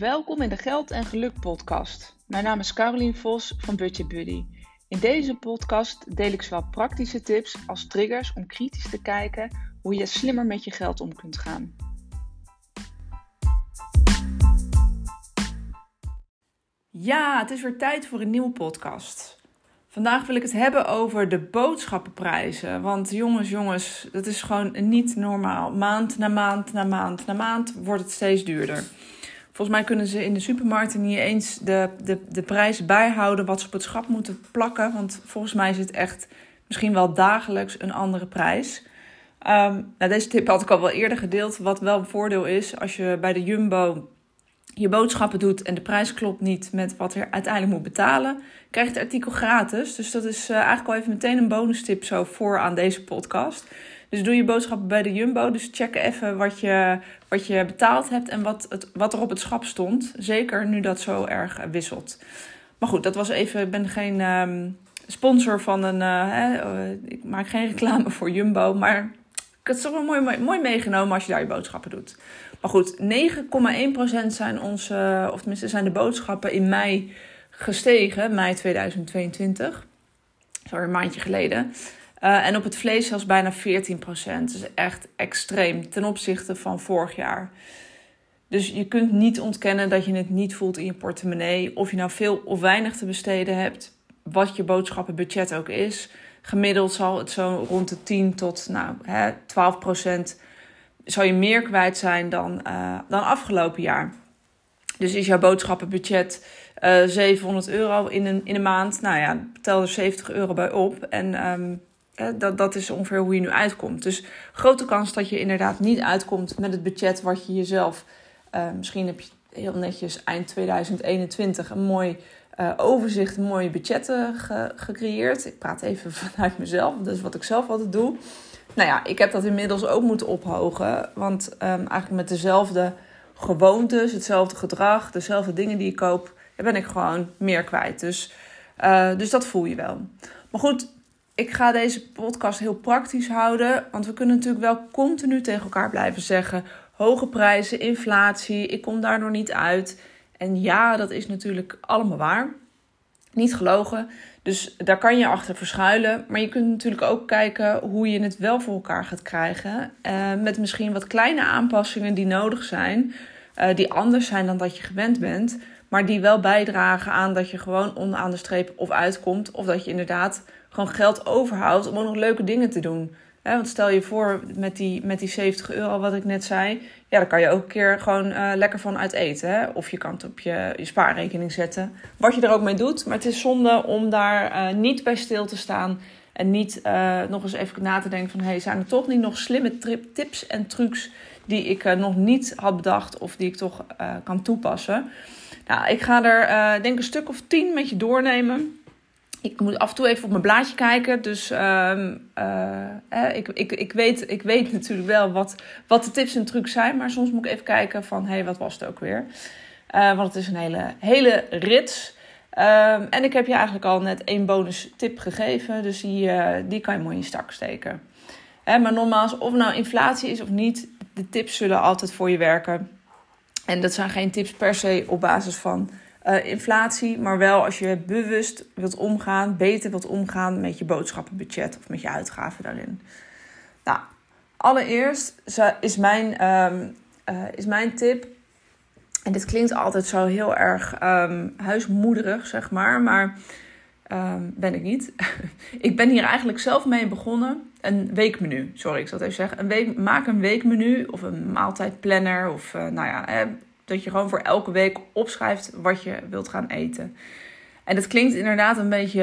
Welkom in de Geld en Geluk podcast. Mijn naam is Carolien Vos van Budget Buddy. In deze podcast deel ik zowel praktische tips als triggers om kritisch te kijken hoe je slimmer met je geld om kunt gaan. Ja, het is weer tijd voor een nieuwe podcast. Vandaag wil ik het hebben over de boodschappenprijzen. Want jongens, jongens, dat is gewoon niet normaal. Maand na maand na maand na maand wordt het steeds duurder. Volgens mij kunnen ze in de supermarkten niet eens de, de, de prijs bijhouden wat ze op het schap moeten plakken. Want volgens mij is het echt misschien wel dagelijks een andere prijs. Um, nou, deze tip had ik al wel eerder gedeeld. Wat wel een voordeel is als je bij de Jumbo je boodschappen doet en de prijs klopt niet met wat je uiteindelijk moet betalen, krijg je het artikel gratis. Dus dat is uh, eigenlijk al even meteen een bonus tip zo voor aan deze podcast. Dus doe je boodschappen bij de Jumbo. Dus check even wat je, wat je betaald hebt en wat, het, wat er op het schap stond. Zeker nu dat zo erg wisselt. Maar goed, dat was even. Ik ben geen um, sponsor van een. Uh, hè, uh, ik maak geen reclame voor Jumbo. Maar ik heb het toch wel mooi, mooi meegenomen als je daar je boodschappen doet. Maar goed, 9,1% zijn onze. Of tenminste, zijn de boodschappen in mei gestegen. Mei 2022. Sorry, een maandje geleden. Uh, en op het vlees zelfs bijna 14%. Dus echt extreem ten opzichte van vorig jaar. Dus je kunt niet ontkennen dat je het niet voelt in je portemonnee. Of je nou veel of weinig te besteden hebt. Wat je boodschappenbudget ook is. Gemiddeld zal het zo rond de 10 tot nou, hè, 12 procent. Zal je meer kwijt zijn dan, uh, dan afgelopen jaar. Dus is jouw boodschappenbudget uh, 700 euro in een, in een maand. Nou ja, tel er 70 euro bij op. En um, dat, dat is ongeveer hoe je nu uitkomt. Dus grote kans dat je inderdaad niet uitkomt met het budget wat je jezelf. Uh, misschien heb je heel netjes eind 2021 een mooi uh, overzicht, mooie budgetten ge gecreëerd. Ik praat even vanuit mezelf, dat is wat ik zelf altijd doe. Nou ja, ik heb dat inmiddels ook moeten ophogen. Want um, eigenlijk met dezelfde gewoontes, hetzelfde gedrag, dezelfde dingen die ik koop, ben ik gewoon meer kwijt. Dus, uh, dus dat voel je wel. Maar goed, ik ga deze podcast heel praktisch houden. Want we kunnen natuurlijk wel continu tegen elkaar blijven zeggen: hoge prijzen, inflatie, ik kom daar nog niet uit. En ja, dat is natuurlijk allemaal waar. Niet gelogen. Dus daar kan je achter verschuilen. Maar je kunt natuurlijk ook kijken hoe je het wel voor elkaar gaat krijgen. Uh, met misschien wat kleine aanpassingen die nodig zijn. Uh, die anders zijn dan dat je gewend bent. Maar die wel bijdragen aan dat je gewoon onderaan de streep of uitkomt. Of dat je inderdaad gewoon geld overhoudt om ook nog leuke dingen te doen. want stel je voor met die, met die 70 euro wat ik net zei. Ja, daar kan je ook een keer gewoon uh, lekker van uit eten. Hè? Of je kan het op je, je spaarrekening zetten. Wat je er ook mee doet. Maar het is zonde om daar uh, niet bij stil te staan. En niet uh, nog eens even na te denken van... Hey, zijn er toch niet nog slimme tips en trucs die ik nog niet had bedacht... of die ik toch kan toepassen? Nou, ik ga er denk een stuk of tien met je doornemen ik moet af en toe even op mijn blaadje kijken. Dus uh, uh, ik, ik, ik, weet, ik weet natuurlijk wel wat, wat de tips en trucs zijn. Maar soms moet ik even kijken van, hé, hey, wat was het ook weer? Uh, want het is een hele, hele rits. Ehm, en ik heb je eigenlijk al net één bonus tip gegeven. Dus die, die kan je mooi in je stak steken. maar nogmaals, of nou inflatie is of niet, de tips zullen altijd voor je werken. En dat zijn geen tips per se op basis van uh, inflatie, maar wel als je bewust wilt omgaan, beter wilt omgaan met je boodschappenbudget of met je uitgaven daarin. Nou, allereerst is mijn, um, uh, is mijn tip, en dit klinkt altijd zo heel erg um, huismoederig, zeg maar, maar um, ben ik niet. ik ben hier eigenlijk zelf mee begonnen. Een weekmenu, sorry, ik zal het even zeggen. Een maak een weekmenu of een maaltijdplanner of uh, nou ja, dat je gewoon voor elke week opschrijft wat je wilt gaan eten. En dat klinkt inderdaad een beetje,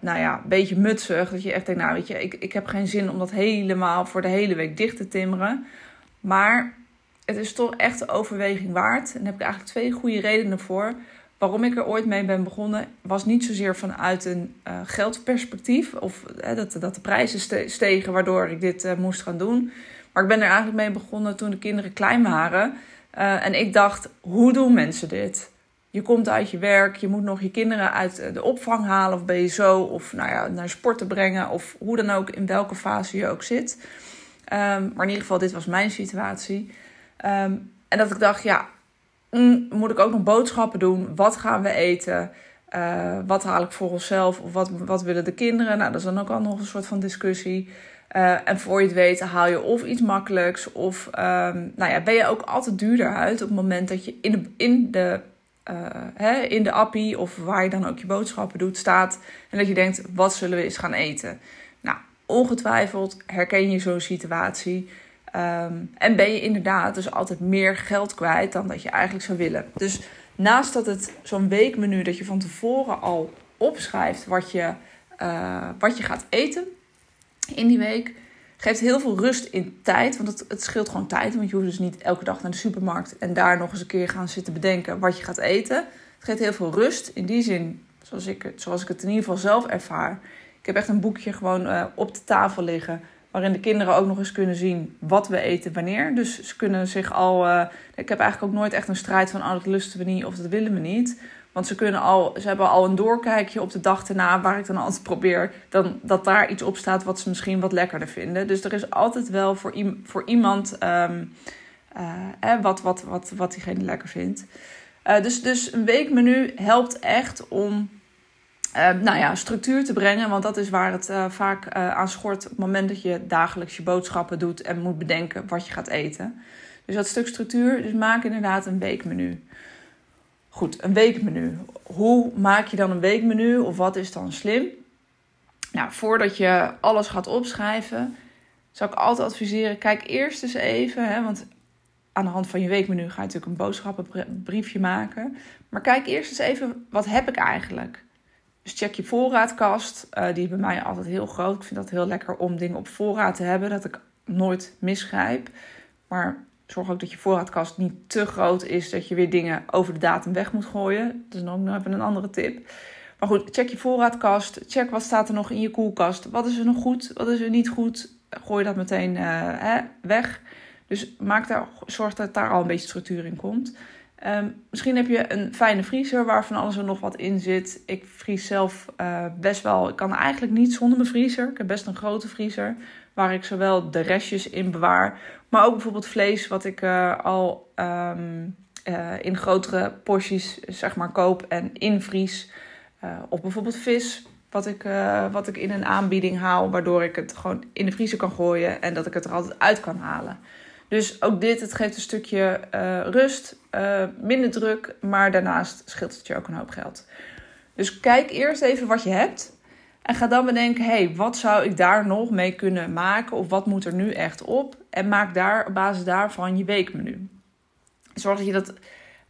nou ja, een beetje mutsig. Dat je echt denkt, nou weet je, ik, ik heb geen zin om dat helemaal voor de hele week dicht te timmeren. Maar het is toch echt de overweging waard. En daar heb ik eigenlijk twee goede redenen voor. Waarom ik er ooit mee ben begonnen, was niet zozeer vanuit een uh, geldperspectief. Of uh, dat, dat de prijzen stegen waardoor ik dit uh, moest gaan doen. Maar ik ben er eigenlijk mee begonnen toen de kinderen klein waren. Uh, en ik dacht, hoe doen mensen dit? Je komt uit je werk, je moet nog je kinderen uit de opvang halen of ben je zo, of nou ja, naar sporten brengen, of hoe dan ook, in welke fase je ook zit. Um, maar in ieder geval, dit was mijn situatie. Um, en dat ik dacht, ja, mm, moet ik ook nog boodschappen doen? Wat gaan we eten? Uh, wat haal ik voor onszelf? Of wat, wat willen de kinderen? Nou, dat is dan ook al nog een soort van discussie. Uh, en voor je het weet haal je of iets makkelijks. Of um, nou ja, ben je ook altijd duurder uit op het moment dat je in de, in de, uh, hè, in de appie of waar je dan ook je boodschappen doet staat. En dat je denkt, wat zullen we eens gaan eten? Nou, ongetwijfeld herken je zo'n situatie. Um, en ben je inderdaad dus altijd meer geld kwijt dan dat je eigenlijk zou willen. Dus naast dat het zo'n weekmenu dat je van tevoren al opschrijft wat je, uh, wat je gaat eten in die week, geeft heel veel rust in tijd. Want het, scheelt gewoon tijd. Want je hoeft dus niet elke dag naar de supermarkt en daar nog eens een keer gaan zitten bedenken wat je gaat eten. Het geeft heel veel rust. In die zin, zoals ik, zoals ik het in ieder geval zelf ervaar. Ik heb echt een boekje gewoon uh, op de tafel liggen waarin de kinderen ook nog eens kunnen zien wat we eten wanneer. Dus ze kunnen zich al. Uh, ik heb eigenlijk ook nooit echt een strijd van oh, dat lusten we niet of dat willen we niet. Want ze, kunnen al, ze hebben al een doorkijkje op de dag erna, waar ik dan altijd probeer dan, dat daar iets op staat wat ze misschien wat lekkerder vinden. Dus er is altijd wel voor, voor iemand um, uh, wat, wat, wat, wat diegene lekker vindt. Uh, dus, dus een weekmenu helpt echt om uh, nou ja, structuur te brengen. Want dat is waar het vaak uh, aan schort op het moment dat je dagelijks je boodschappen doet en moet bedenken wat je gaat eten. Dus dat stuk structuur, dus maak inderdaad een weekmenu. Goed, een weekmenu. Hoe maak je dan een weekmenu of wat is dan slim? Nou, voordat je alles gaat opschrijven, zou ik altijd adviseren: kijk eerst eens even, hè, want aan de hand van je weekmenu ga je natuurlijk een boodschappenbriefje maken. Maar kijk eerst eens even, wat heb ik eigenlijk? Dus check je voorraadkast. Uh, die is bij mij altijd heel groot. Ik vind dat heel lekker om dingen op voorraad te hebben. Dat ik nooit misgrijp. Maar zorg ook dat je voorraadkast niet te groot is. Dat je weer dingen over de datum weg moet gooien. Dat is nog even een andere tip. Maar goed, check je voorraadkast. Check wat staat er nog in je koelkast. Wat is er nog goed? Wat is er niet goed? Gooi dat meteen hè, weg. Dus maak daar, zorg dat daar al een beetje structuur in komt. Um, misschien heb je een fijne vriezer waarvan alles er nog wat in zit. Ik vries zelf uh, best wel. Ik kan eigenlijk niet zonder mijn vriezer. Ik heb best een grote vriezer waar ik zowel de restjes in bewaar, maar ook bijvoorbeeld vlees wat ik uh, al um, uh, in grotere porties zeg maar koop en invries. of bijvoorbeeld vis wat ik, wat ik in een aanbieding haal, waardoor ik het gewoon in de vriezer kan gooien en dat ik het er altijd uit kan halen. Dus ook dit, het geeft een stukje uh, rust, uh, minder druk, maar daarnaast scheelt het je ook een hoop geld. Dus kijk eerst even wat je hebt en ga dan bedenken, hé, hey, wat zou ik daar nog mee kunnen maken of wat moet er nu echt op? En maak daar op basis daarvan je weekmenu. Zorg dat je dat,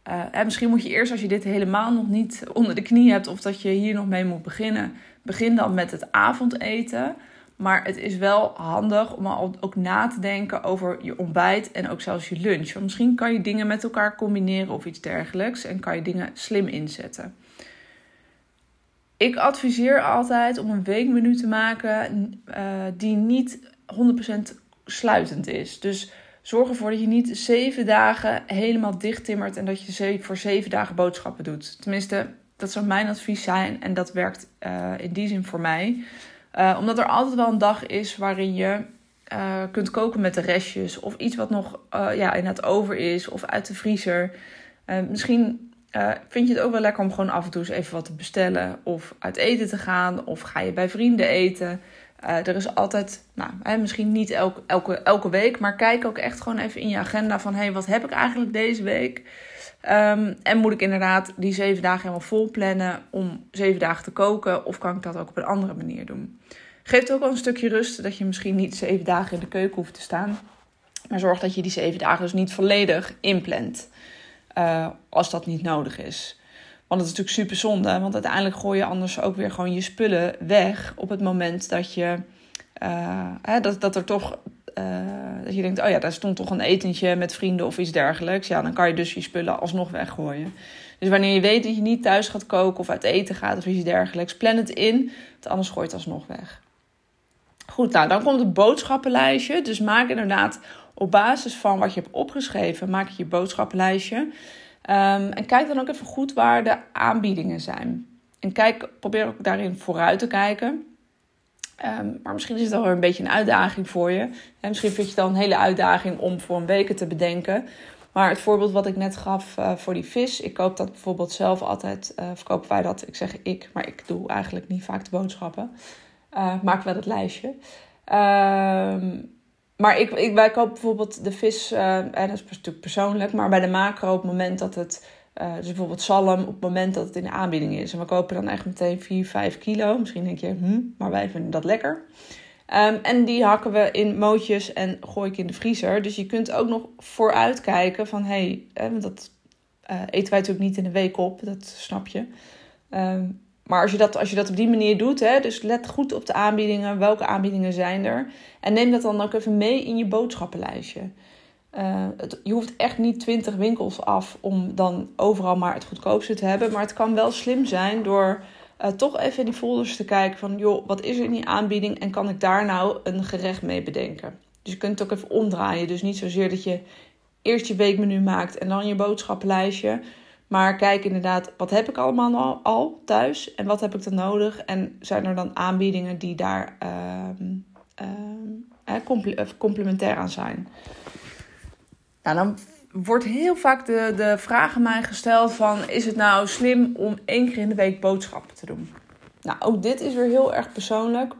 uh, misschien moet je eerst als je dit helemaal nog niet onder de knie hebt of dat je hier nog mee moet beginnen, begin dan met het avondeten. Maar het is wel handig om al ook na te denken over je ontbijt en ook zelfs je lunch. Want misschien kan je dingen met elkaar combineren of iets dergelijks en kan je dingen slim inzetten. Ik adviseer altijd om een weekmenu te maken uh, die niet 100% sluitend is. Dus zorg ervoor dat je niet zeven dagen helemaal dicht timmert en dat je voor zeven dagen boodschappen doet. Tenminste, dat zou mijn advies zijn en dat werkt uh, in die zin voor mij. Uh, omdat er altijd wel een dag is waarin je kunt koken met de restjes. Of iets wat nog ja, in het over is. Of uit de vriezer. misschien vind je het ook wel lekker om gewoon af en toe eens even wat te bestellen. Of uit eten te gaan. Of ga je bij vrienden eten. er is altijd, nou, hè, misschien niet elke, elke, elke week. Maar kijk ook echt gewoon even in je agenda van... Hé, hey, wat heb ik eigenlijk deze week? Um, en moet ik inderdaad die zeven dagen helemaal vol plannen om zeven dagen te koken? Of kan ik dat ook op een andere manier doen? Geeft ook wel een stukje rust dat je misschien niet zeven dagen in de keuken hoeft te staan. Maar zorg dat je die zeven dagen dus niet volledig inplant. Uh, als dat niet nodig is. Want het is natuurlijk super zonde. Want uiteindelijk gooi je anders ook weer gewoon je spullen weg. Op het moment dat je. Uh, hè, dat, dat er toch uh, dat je denkt, oh ja, daar stond toch een etentje met vrienden of iets dergelijks. Ja, dan kan je dus je spullen alsnog weggooien. Dus wanneer je weet dat je niet thuis gaat koken of uit eten gaat of iets dergelijks, plan het in. Want anders gooi je het alsnog weg. Goed, nou dan komt het boodschappenlijstje. Dus maak inderdaad op basis van wat je hebt opgeschreven, maak je je boodschappenlijstje. Um, en kijk dan ook even goed waar de aanbiedingen zijn. En kijk, probeer ook daarin vooruit te kijken. Um, maar misschien is het wel een beetje een uitdaging voor je. En misschien vind je het dan een hele uitdaging om voor een week te bedenken. Maar het voorbeeld wat ik net gaf uh, voor die vis, ik koop dat bijvoorbeeld zelf altijd, uh, verkopen wij dat, ik zeg ik, maar ik doe eigenlijk niet vaak de boodschappen. Uh, maak wel het lijstje. Ehm, maar ik, ik, wij kopen bijvoorbeeld de vis, en dat is natuurlijk persoonlijk, maar bij de macro op het moment dat het, dus bijvoorbeeld zalm, op het moment dat het in de aanbieding is. En we kopen dan echt meteen 4, 5 kilo. Misschien denk je, hm, maar wij vinden dat lekker. Um, en die hakken we in mootjes en gooi ik in de vriezer. Dus je kunt ook nog vooruit kijken van... hé, hey, dat uh, eten wij natuurlijk niet in de week op, dat snap je. Um, maar als je, dat, als je dat op die manier doet, hè, dus let goed op de aanbiedingen. Welke aanbiedingen zijn er? En neem dat dan ook even mee in je boodschappenlijstje. Het, je hoeft echt niet 20 winkels af om dan overal maar het goedkoopste te hebben. Maar het kan wel slim zijn door uh, toch even in die folders te kijken van, joh, wat is er in die aanbieding en kan ik daar nou een gerecht mee bedenken? Dus je kunt het ook even omdraaien. Dus niet zozeer dat je eerst je weekmenu maakt en dan je boodschappenlijstje. Maar kijk inderdaad, wat heb ik allemaal al, thuis en wat heb ik dan nodig? En zijn er dan aanbiedingen die daar uh, uh, complementair aan zijn? Nou, dan wordt heel vaak de, de vraag aan mij gesteld van... is het nou slim om één keer in de week boodschappen te doen? Nou, ook dit is weer heel erg persoonlijk.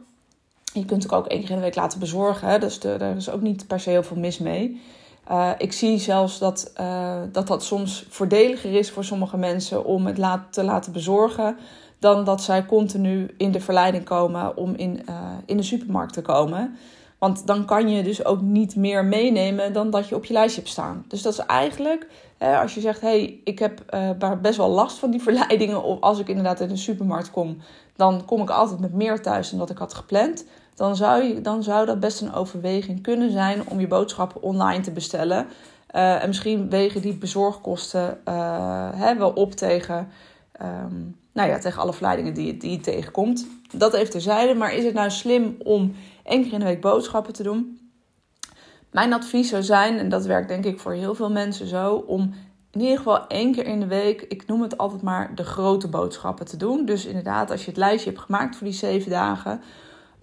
Je kunt het ook één keer in de week laten bezorgen. Hè? Dus de, daar is ook niet per se heel veel mis mee. Uh, ik zie zelfs dat, uh, dat dat soms voordeliger is voor sommige mensen om het laat, te laten bezorgen. Dan dat zij continu in de verleiding komen om in, uh, in de supermarkt te komen. Want dan kan je dus ook niet meer meenemen dan dat je op je lijstje hebt staan. Dus dat is eigenlijk, als je zegt, hé, hey, ik heb best wel last van die verleidingen. Of als ik inderdaad in de supermarkt kom, dan kom ik altijd met meer thuis dan dat ik had gepland. Dan zou, je, dan zou dat best een overweging kunnen zijn om je boodschappen online te bestellen. Uh, en misschien wegen die bezorgkosten uh, hè, wel op tegen, um, nou ja, tegen alle verleidingen die, die je tegenkomt. Dat even terzijde. Maar is het nou slim om één keer in de week boodschappen te doen. Mijn advies zou zijn, en dat werkt denk ik voor heel veel mensen zo, om in ieder geval één keer in de week, ik noem het altijd maar de grote boodschappen te doen. Dus inderdaad, als je het lijstje hebt gemaakt voor die zeven dagen,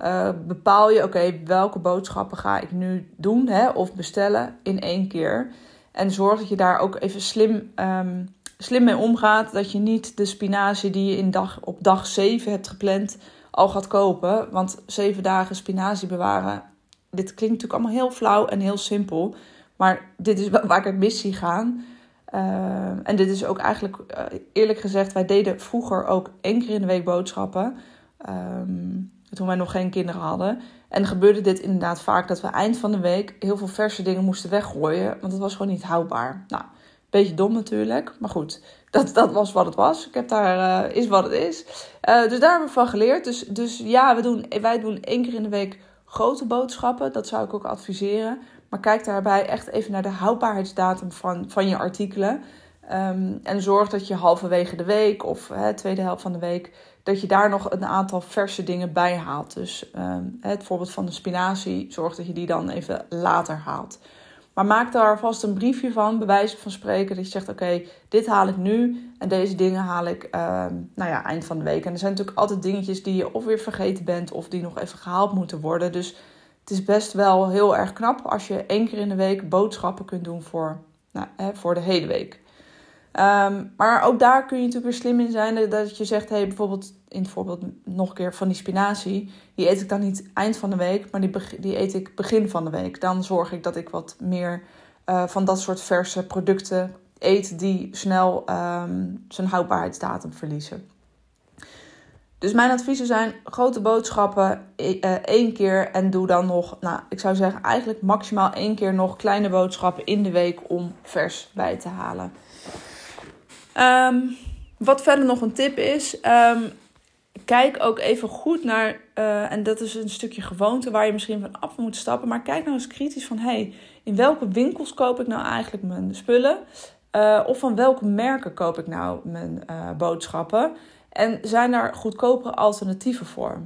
uh, bepaal je, oké, welke boodschappen ga ik nu doen hè, of bestellen in één keer. En zorg dat je daar ook even slim, um, slim mee omgaat. Dat je niet de spinazie die je in dag, op dag 7 hebt gepland, al gaat kopen. Want zeven dagen spinazie bewaren. Dit klinkt natuurlijk allemaal heel flauw en heel simpel. Maar dit is waar ik het mis zie gaan. Uh, en dit is ook eigenlijk, uh, eerlijk gezegd, wij deden vroeger ook één keer in de week boodschappen. Um, toen wij nog geen kinderen hadden. En gebeurde dit inderdaad vaak dat we eind van de week heel veel verse dingen moesten weggooien. Want het was gewoon niet houdbaar. Nou, beetje dom natuurlijk. Maar goed, dat, dat was wat het was. Ik heb daar, uh, is wat het is. Uh, dus daar hebben we van geleerd. Dus, dus ja, we doen, wij doen één keer in de week grote boodschappen. Dat zou ik ook adviseren. Maar kijk daarbij echt even naar de houdbaarheidsdatum van, van je artikelen. Um, en zorg dat je halverwege de week of hè, tweede helft van de week, dat je daar nog een aantal verse dingen bij haalt. Dus um, het voorbeeld van de spinazie, zorg dat je die dan even later haalt. Maar maak daar vast een briefje van, bij wijze van spreken, dat je zegt: Oké, dit haal ik nu en deze dingen haal ik uh, nou ja, eind van de week. En er zijn natuurlijk altijd dingetjes die je of weer vergeten bent of die nog even gehaald moeten worden. Dus het is best wel heel erg knap als je één keer in de week boodschappen kunt doen voor, nou, hè, voor de hele week. Um, maar ook daar kun je natuurlijk weer slim in zijn. Dat je zegt, hey, bijvoorbeeld in het voorbeeld nog een keer van die spinazie. Die eet ik dan niet eind van de week, maar die, die eet ik begin van de week. Dan zorg ik dat ik wat meer uh, van dat soort verse producten eet die snel um, zijn houdbaarheidsdatum verliezen. Dus mijn adviezen zijn grote boodschappen uh, één keer en doe dan nog, nou ik zou zeggen eigenlijk maximaal één keer nog kleine boodschappen in de week om vers bij te halen. Um, wat verder nog een tip is, um, kijk ook even goed naar, uh, en dat is een stukje gewoonte waar je misschien van af moet stappen, maar kijk nou eens kritisch van, hey, in welke winkels koop ik nou eigenlijk mijn spullen? Uh, of van welke merken koop ik nou mijn uh, boodschappen? En zijn daar goedkopere alternatieven voor?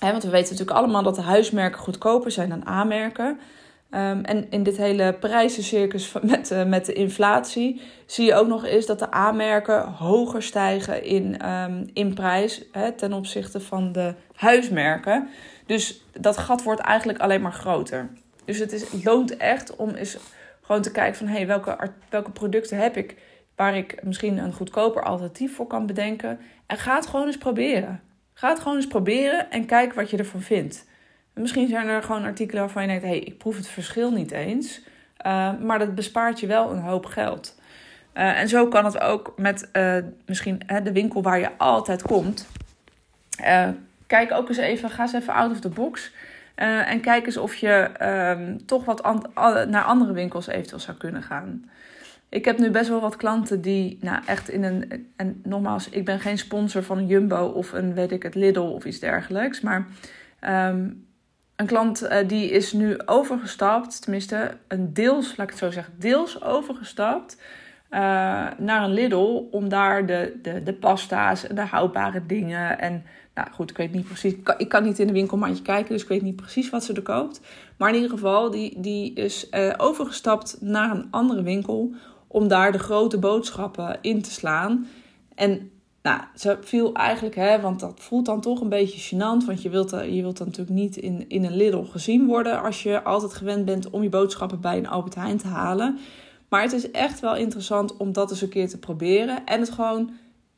Want we weten natuurlijk allemaal dat de huismerken goedkoper zijn dan A-merken. Um, en in dit hele prijzencircus met, uh, met de inflatie zie je ook nog eens dat de aanmerken hoger stijgen in, um, in prijs hè, ten opzichte van de huismerken. Dus dat gat wordt eigenlijk alleen maar groter. Dus het, is, loont echt om eens Gewoon te kijken van, hey, welke, welke producten heb ik waar ik misschien een goedkoper alternatief voor kan bedenken. En ga het gewoon eens proberen. Ga het gewoon eens proberen en kijk wat je ervan vindt. Misschien zijn er gewoon artikelen waarvan je denkt: hé, hey, ik proef het verschil niet eens. Uh, maar dat bespaart je wel een hoop geld. Uh, en zo kan het ook met uh, misschien de winkel waar je altijd komt. kijk ook eens even, ga eens even out of the box. en kijk eens of je ehm, toch wat naar andere winkels eventueel zou kunnen gaan. Ik heb nu best wel wat klanten die nou, echt in een. En nogmaals, ik ben geen sponsor van een Jumbo of een weet ik het Lidl of iets dergelijks. Maar um, een klant uh, die is nu overgestapt, tenminste een deels, laat ik het zo zeggen, deels overgestapt uh, naar een Lidl om daar de, de, de pasta's en de houdbare dingen en nou goed, ik weet niet precies. Ik kan, niet in de winkelmandje kijken, dus ik weet niet precies wat ze er koopt. Maar in ieder geval, die, die is uh, overgestapt naar een andere winkel om daar de grote boodschappen in te slaan. En nou, ze viel eigenlijk, hè, want dat voelt dan toch een beetje gênant. Want je wilt, je wilt dan natuurlijk niet in, in een Lidl gezien worden als je altijd gewend bent om je boodschappen bij een Albert Heijn te halen. Maar het is echt wel interessant om dat eens een keer te proberen. En het gewoon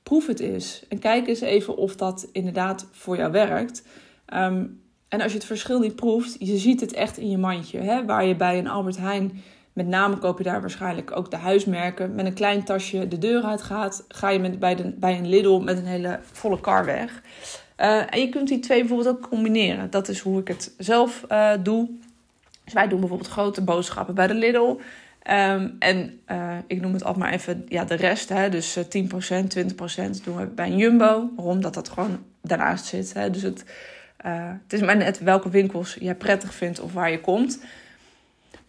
proef het eens. En kijk eens even of dat inderdaad voor jou werkt. Ehm, en als je het verschil niet proeft, je ziet het echt in je mandje. Hè? Waar je bij een Albert Heijn met name koop je daar waarschijnlijk ook de huismerken. Met een klein tasje de deur uit gaat, ga je met, bij, de, bij een Lidl met een hele volle kar weg. Uh, en je kunt die twee bijvoorbeeld ook combineren. Dat is hoe ik het zelf uh, doe. Dus wij doen bijvoorbeeld grote boodschappen bij de Lidl. Um, en uh, ik noem het altijd maar even ja, de rest. Hè, dus 10%, 20% doen we bij een Jumbo. Waarom? Dat dat gewoon daarnaast zit. Hè. Dus het, het is maar net welke winkels jij prettig vindt of waar je komt.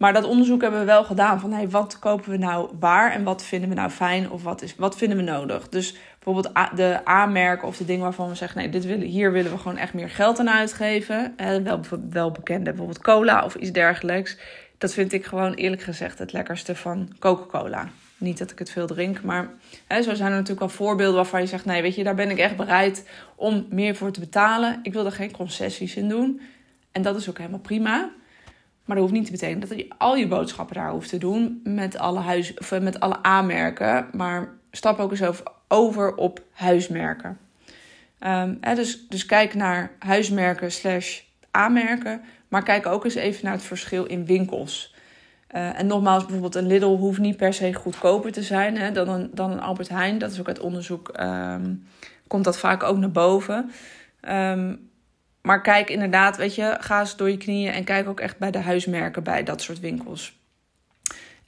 Maar dat onderzoek hebben we wel gedaan van hey, wat kopen we nou waar en wat vinden we nou fijn of wat, is, wat vinden we nodig. Dus bijvoorbeeld de aanmerken of de dingen waarvan we zeggen nee, dit willen, hier willen we gewoon echt meer geld aan uitgeven. Wel, wel bijvoorbeeld cola of iets dergelijks. Dat vind ik gewoon eerlijk gezegd het lekkerste van Coca-Cola. Niet dat ik het veel drink, maar hè, zo zijn er natuurlijk wel voorbeelden waarvan je zegt: nee, weet je, daar ben ik echt bereid om meer voor te betalen. Ik wil er geen concessies in doen. En dat is ook helemaal prima. Maar dat hoeft niet te betekenen dat je al je boodschappen daar hoeft te doen met alle, huis, of met alle aanmerken. Maar stap ook eens over, op huismerken. Um, hè, dus, dus kijk naar huismerken slash aanmerken. Maar kijk ook eens even naar het verschil in winkels. Uh, en nogmaals, bijvoorbeeld een Lidl hoeft niet per se goedkoper te zijn hè, dan, een, dan een Albert Heijn. Dat is ook uit onderzoek, um, komt dat vaak ook naar boven. Um, maar kijk inderdaad, weet je, ga eens door je knieën en kijk ook echt bij de huismerken bij dat soort winkels.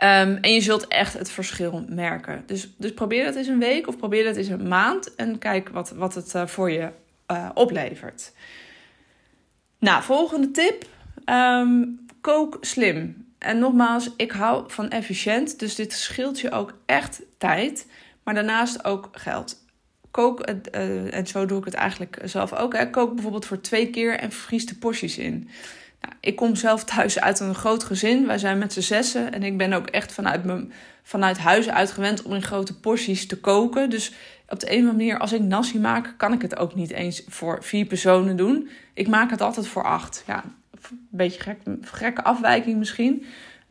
Um, en je zult echt het verschil merken. Dus, dus probeer dat eens een week of probeer dat eens een maand en kijk wat, wat het uh, voor je uh, oplevert. Nou, volgende tip. Um, kook slim. En nogmaals, ik hou van efficiënt, dus dit scheelt je ook echt tijd, maar daarnaast ook geld kook, uh, en zo doe ik het eigenlijk zelf ook. Kook bijvoorbeeld voor twee keer en vries de porties in. Nou, ik kom zelf thuis uit een groot gezin. Wij zijn met z'n zessen. En ik ben ook echt vanuit, mijn, vanuit huis uitgewend om in grote porties te koken. Dus op de een of andere manier, als ik nasi maak, kan ik het ook niet eens voor vier personen doen. Ik maak het altijd voor acht. Ja, een beetje gek, gekke afwijking misschien.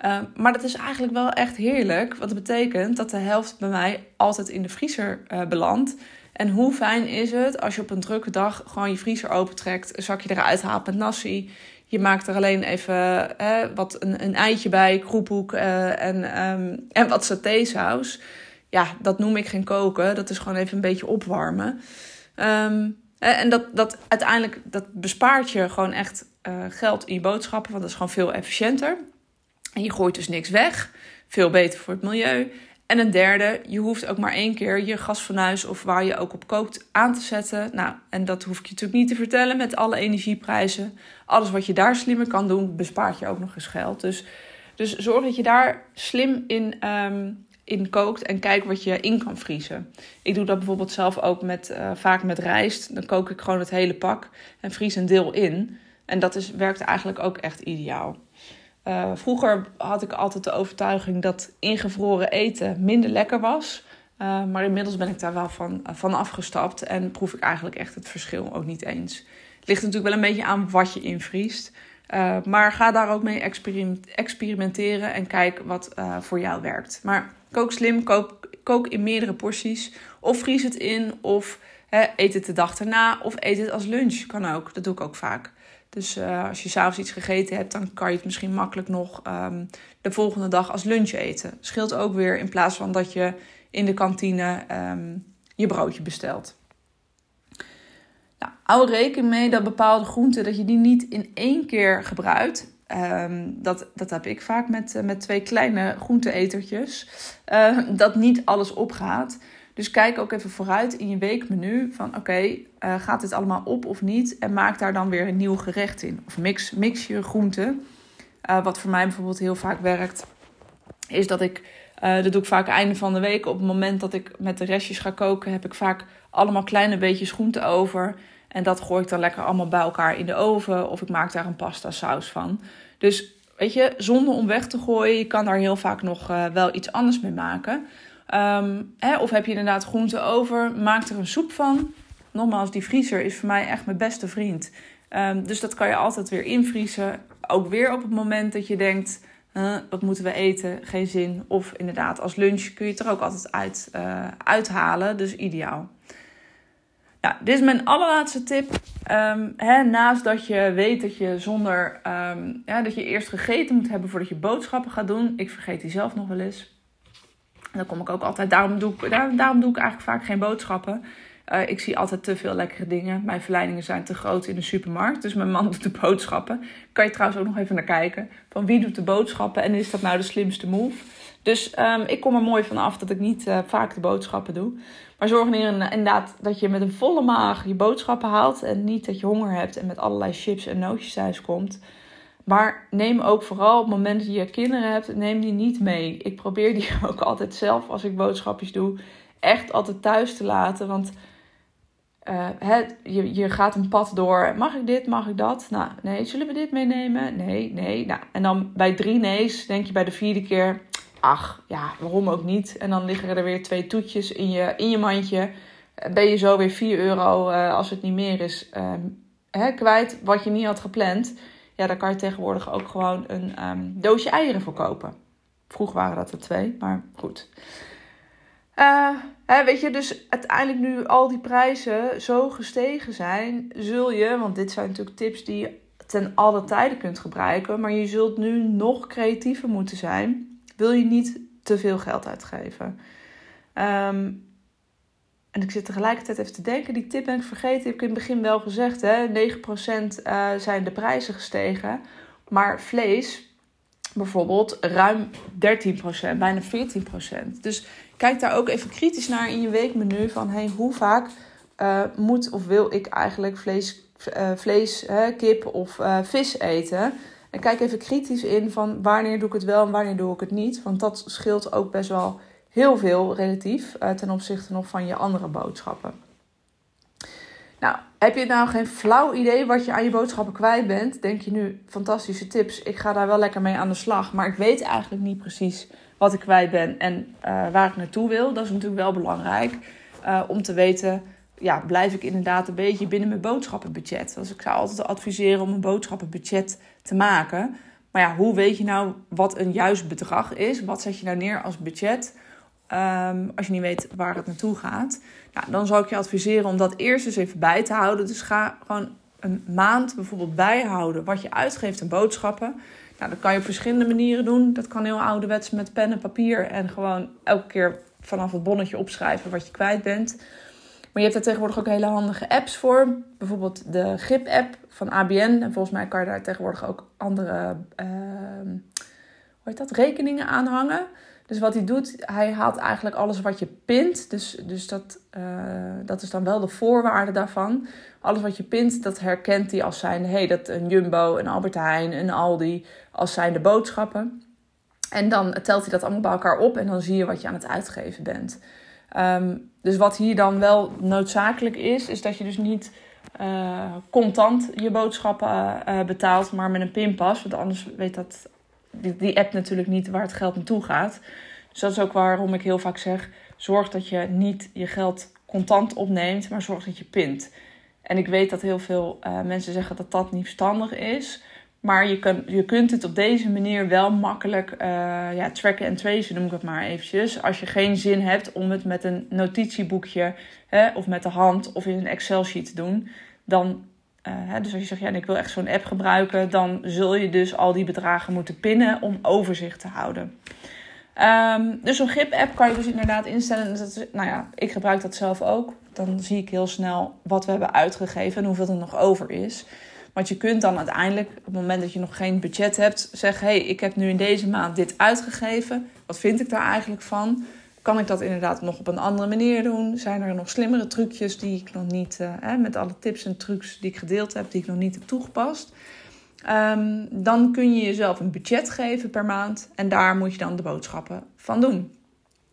Uh, maar dat is eigenlijk wel echt heerlijk. Wat betekent dat de helft bij mij altijd in de vriezer uh, belandt. En hoe fijn is het als je op een drukke dag gewoon je vriezer opentrekt, een zakje eruit haalt met nasi. Je maakt er alleen even wat een, een eitje bij, kroephoek uh, en, um, en wat satésaus. Ja, dat noem ik geen koken. Dat is gewoon even een beetje opwarmen. Um, en dat, dat uiteindelijk dat bespaart je gewoon echt uh, geld in je boodschappen. Want dat is gewoon veel efficiënter. En je gooit dus niks weg. Veel beter voor het milieu. En een derde, je hoeft ook maar één keer je gasfornuis of waar je ook op kookt aan te zetten. Nou, en dat hoef ik je natuurlijk niet te vertellen met alle energieprijzen. Alles wat je daar slimmer kan doen, bespaart je ook nog eens geld. Dus, dus zorg dat je daar slim in, um, in kookt en kijk wat je in kan vriezen. Ik doe dat bijvoorbeeld zelf ook met, uh, vaak met rijst. Dan kook ik gewoon het hele pak en vries een deel in. En dat is, werkt eigenlijk ook echt ideaal. Uh, vroeger had ik altijd de overtuiging dat ingevroren eten minder lekker was. Uh, maar inmiddels ben ik daar wel van, uh, van afgestapt en proef ik eigenlijk echt het verschil ook niet eens. Het ligt natuurlijk wel een beetje aan wat je invriest. Maar ga daar ook mee experimenteren en kijk wat voor jou werkt. Maar kook slim, kook, kook in meerdere porties. Of vries het in, of eet het de dag erna, of eet het als lunch. Kan ook, dat doe ik ook vaak. Dus uh, als je s'avonds iets gegeten hebt, dan kan je het misschien makkelijk nog um, de volgende dag als lunch eten. Scheelt ook weer in plaats van dat je in de kantine um, je broodje bestelt. Nou, hou rekening mee dat bepaalde groenten, dat je die niet in één keer gebruikt. Um, dat, dat heb ik vaak met, met twee kleine groenteetertjes. Uh, dat niet alles opgaat. Dus kijk ook even vooruit in je weekmenu van oké, uh, gaat dit allemaal op of niet? En maak daar dan weer een nieuw gerecht in. Of mix, mix je groenten. Uh, wat voor mij bijvoorbeeld heel vaak werkt, is dat ik, uh, dat doe ik vaak einde van de week. Op het moment dat ik met de restjes ga koken, heb ik vaak allemaal kleine beetjes groenten over. En dat gooi ik dan lekker allemaal bij elkaar in de oven. Of ik maak daar een pasta saus van. Dus weet je, zonder om weg te gooien, je kan daar heel vaak nog wel iets anders mee maken. Um, hè, of heb je inderdaad groenten over, maak er een soep van. Nogmaals, die vriezer is voor mij echt mijn beste vriend. Um, dus dat kan je altijd weer invriezen. Ook weer op het moment dat je denkt, wat moeten we eten? Geen zin. Of inderdaad, als lunch kun je het er ook altijd uit, uh, uithalen. Dus ideaal. Nou, dit is mijn allerlaatste tip. Um, hè, naast dat je weet dat je zonder dat je eerst gegeten moet hebben voordat je boodschappen gaat doen. Ik vergeet die zelf nog wel eens. Dan kom ik ook altijd, daarom doe ik, daar, daarom doe ik eigenlijk vaak geen boodschappen. Uh, ik zie altijd te veel lekkere dingen. Mijn verleidingen zijn te groot in de supermarkt. Dus mijn man doet de boodschappen. Kan je trouwens ook nog even naar kijken. Van wie doet de boodschappen en is dat nou de slimste move? Dus um, ik kom er mooi van af dat ik niet uh, vaak de boodschappen doe. Maar zorg er inderdaad dat je met een volle maag je boodschappen haalt. En niet dat je honger hebt en met allerlei chips en nootjes thuis komt. Maar neem ook vooral op het moment dat je kinderen hebt, neem die niet mee. Ik probeer die ook altijd zelf, als ik boodschapjes doe, echt altijd thuis te laten. Want uh, je, je gaat een pad door. Mag ik dit? Mag ik dat? Nou, nee. Zullen we dit meenemen? Nee, nee. Nou, en dan bij drie nee's denk je bij de vierde keer... Ach, ja, waarom ook niet? En dan liggen er weer twee toetjes in je, in je mandje. Ben je zo weer 4 euro, uh, als het niet meer is, uh, kwijt wat je niet had gepland ja, daar kan je tegenwoordig ook gewoon een um, doosje eieren voor kopen. Vroeger waren dat er twee, maar goed. Uh, hè, weet je, dus uiteindelijk nu al die prijzen zo gestegen zijn, zul je, want dit zijn natuurlijk tips die je ten alle tijden kunt gebruiken, maar je zult nu nog creatiever moeten zijn. Wil je niet te veel geld uitgeven? Um, en ik zit tegelijkertijd even te denken, die tip ben ik vergeten. Heb ik in het begin wel gezegd, hè? 9% uh, eh, zijn de prijzen gestegen. Maar vlees, bijvoorbeeld, ruim 13%, bijna 14%. Dus kijk daar ook even kritisch naar in je weekmenu. Van hey, hoe vaak uh, moet of wil ik eigenlijk vlees, uh, vlees kip of vis eten? En kijk even kritisch in van wanneer doe ik het wel en wanneer doe ik het niet. Want dat scheelt ook best wel heel veel relatief uh, ten opzichte nog van je andere boodschappen. Nou, heb je nou geen flauw idee wat je aan je boodschappen kwijt bent? Denk je nu, fantastische tips, ik ga daar wel lekker mee aan de slag. Maar ik weet eigenlijk niet precies wat ik kwijt ben en uh, waar ik naartoe wil. Dat is natuurlijk wel belangrijk uh, om te weten, ja, blijf ik inderdaad een beetje binnen mijn boodschappenbudget. Dus ik zou altijd adviseren om een boodschappenbudget te maken. Maar ja, hoe weet je nou wat een juist bedrag is? Wat zet je nou neer als budget? Um, als je niet weet waar het naartoe gaat. Nou, dan zou ik je adviseren om dat eerst eens even bij te houden. Dus ga gewoon een maand bijvoorbeeld bijhouden wat je uitgeeft aan boodschappen. Nou, dat kan je op verschillende manieren doen. Dat kan heel ouderwets met pen en papier. En gewoon elke keer vanaf het bonnetje opschrijven wat je kwijt bent. Maar je hebt daar tegenwoordig ook hele handige apps voor. Bijvoorbeeld de GIP-app van ABN. En volgens mij kan je daar tegenwoordig ook andere uh, hoe heet dat, rekeningen aan hangen. Dus wat hij doet, hij haalt eigenlijk alles wat je pint. Dus, dus dat, uh, dat is dan wel de voorwaarde daarvan. Alles wat je pint, dat herkent hij als zijn, hey, dat een Jumbo, een Albert Heijn, een Aldi, als zijn de boodschappen. En dan telt hij dat allemaal bij elkaar op en dan zie je wat je aan het uitgeven bent. Um, dus wat hier dan wel noodzakelijk is, is dat je dus niet uh, contant je boodschappen uh, betaalt, maar met een pinpas. Want anders weet dat die, die app natuurlijk niet waar het geld naartoe gaat. Dus dat is ook waarom ik heel vaak zeg: zorg dat je niet je geld contant opneemt, maar zorg dat je pint. En ik weet dat heel veel uh, mensen zeggen dat dat niet verstandig is. Maar je, kan, je kunt het op deze manier wel makkelijk uh, ja, tracken en tracen, noem ik het maar eventjes. Als je geen zin hebt om het met een notitieboekje hè, of met de hand of in een Excel-sheet te doen, dan hè, dus als je zegt, ja, ik wil echt zo'n app gebruiken, dan zul je dus al die bedragen moeten pinnen om overzicht te houden. Um, dus zo'n GIP-app kan je dus inderdaad instellen. Dat nou ja, ik gebruik dat zelf ook. Dan zie ik heel snel wat we hebben uitgegeven en hoeveel er nog over is. Want je kunt dan uiteindelijk, op het moment dat je nog geen budget hebt, zeggen: hé, hey, ik heb nu in deze maand dit uitgegeven. Wat vind ik daar eigenlijk van? Kan ik dat inderdaad nog op een andere manier doen? Zijn er nog slimmere trucjes die ik nog niet, uh, met alle tips en trucs die ik gedeeld heb, die ik nog niet heb toegepast? Um, dan kun je jezelf een budget geven per maand en daar moet je dan de boodschappen van doen.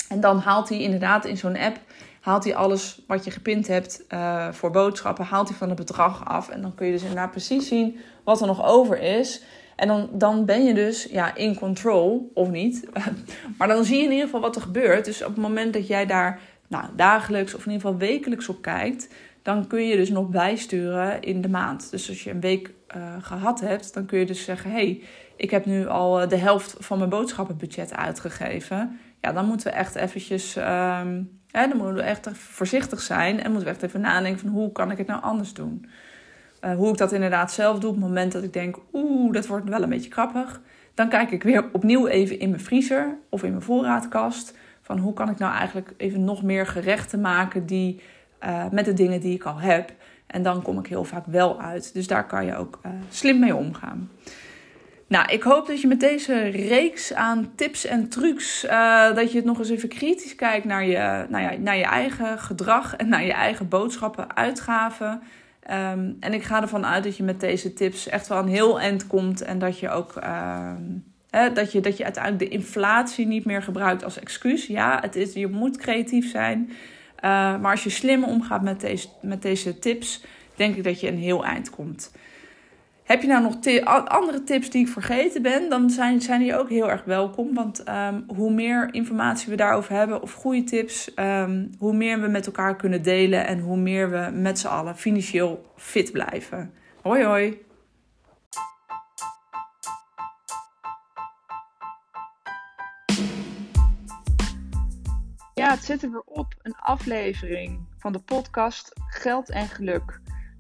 En dan haalt hij inderdaad in zo'n app haalt hij alles wat je gepind hebt uh, voor boodschappen, haalt hij van het bedrag af. En dan kun je dus inderdaad precies zien wat er nog over is. En dan, dan ben je dus ja, in control, of niet. maar dan zie je in ieder geval wat er gebeurt. Dus op het moment dat jij daar nou, dagelijks of in ieder geval wekelijks op kijkt, dan kun je dus nog bijsturen in de maand. Dus als je een week uh, gehad hebt, dan kun je dus zeggen: hey, ik heb nu al eh, de helft van mijn boodschappenbudget uitgegeven. Ja, dan moeten we echt eventjes. Hè, dan moeten we echt voorzichtig zijn en moeten we echt even nadenken van hoe kan ik het nou anders doen. Uh, hoe ik dat inderdaad zelf doe op het moment dat ik denk, oeh, dat wordt wel een beetje grappig. Dan kijk ik weer opnieuw even in mijn vriezer of in mijn voorraadkast. Van hoe kan ik nou eigenlijk even nog meer gerechten maken die, uh, met de dingen die ik al heb. En dan kom ik heel vaak wel uit. Dus daar kan je ook uh, slim mee omgaan. Nou, ik hoop dat je met deze reeks aan tips en trucs, dat je het nog eens even kritisch kijkt naar je, nou ja, naar je eigen gedrag en naar je eigen boodschappen, uitgaven. Um, en ik ga ervan uit dat je met deze tips echt wel een heel eind komt en dat je ook hè, dat, je, dat je uiteindelijk de inflatie niet meer gebruikt als excuus. Ja, het is, je moet creatief zijn. Uh, maar als je slim omgaat met deze, met deze tips, denk ik dat je een heel eind komt. Heb je nou nog andere tips die ik vergeten ben, dan zijn, zijn die ook heel erg welkom. Want um, hoe meer informatie we daarover hebben of goede tips, um, hoe meer we met elkaar kunnen delen en hoe meer we met z'n allen financieel fit blijven. Hoi hoi! Ja, het zit er op. Een aflevering van de podcast Geld en Geluk.